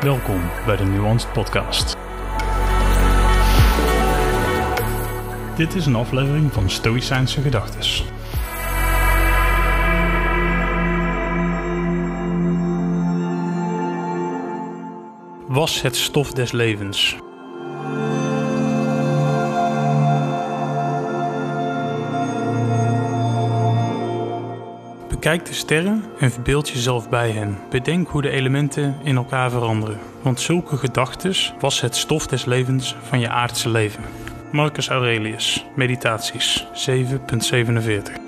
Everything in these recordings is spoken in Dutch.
Welkom bij de Nuanced Podcast. Dit is een aflevering van Stoïcijnse Gedachtes. Was het stof des levens. Bekijk de sterren en verbeeld jezelf bij hen. Bedenk hoe de elementen in elkaar veranderen. Want zulke gedachten was het stof des levens van je aardse leven. Marcus Aurelius, Meditaties 7.47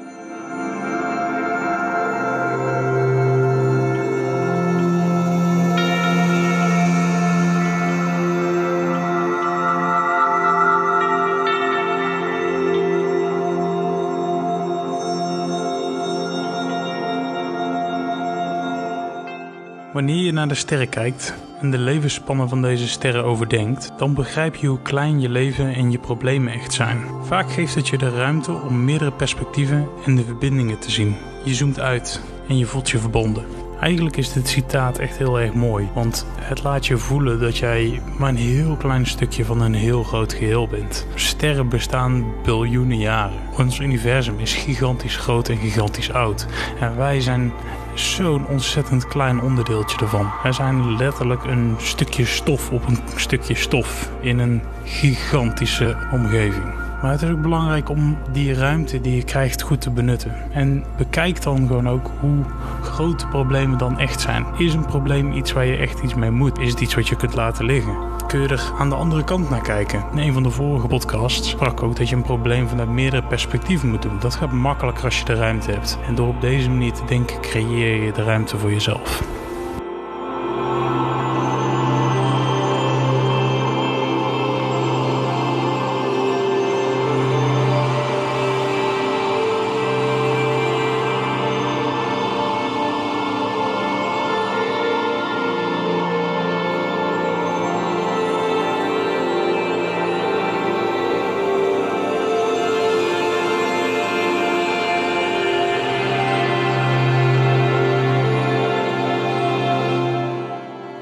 Wanneer je naar de sterren kijkt en de levensspannen van deze sterren overdenkt, dan begrijp je hoe klein je leven en je problemen echt zijn. Vaak geeft het je de ruimte om meerdere perspectieven en de verbindingen te zien. Je zoomt uit en je voelt je verbonden. Eigenlijk is dit citaat echt heel erg mooi, want het laat je voelen dat jij maar een heel klein stukje van een heel groot geheel bent. Sterren bestaan biljoenen jaren. Ons universum is gigantisch groot en gigantisch oud. En wij zijn zo'n ontzettend klein onderdeeltje ervan. Wij zijn letterlijk een stukje stof op een stukje stof in een gigantische omgeving. Maar het is ook belangrijk om die ruimte die je krijgt goed te benutten. En bekijk dan gewoon ook hoe grote problemen dan echt zijn. Is een probleem iets waar je echt iets mee moet? Is het iets wat je kunt laten liggen? Kun je er aan de andere kant naar kijken? In een van de vorige podcasts sprak ook dat je een probleem vanuit meerdere perspectieven moet doen. Dat gaat makkelijker als je de ruimte hebt. En door op deze manier te denken creëer je de ruimte voor jezelf.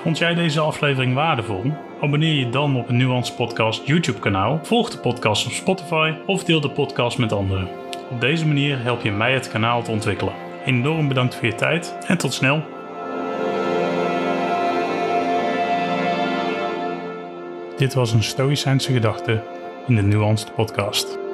Vond jij deze aflevering waardevol? Abonneer je dan op een Nuance Podcast YouTube kanaal, volg de podcast op Spotify of deel de podcast met anderen. Op deze manier help je mij het kanaal te ontwikkelen. Enorm bedankt voor je tijd en tot snel. Dit was een Stoïcijnse gedachte in de Nuanced Podcast.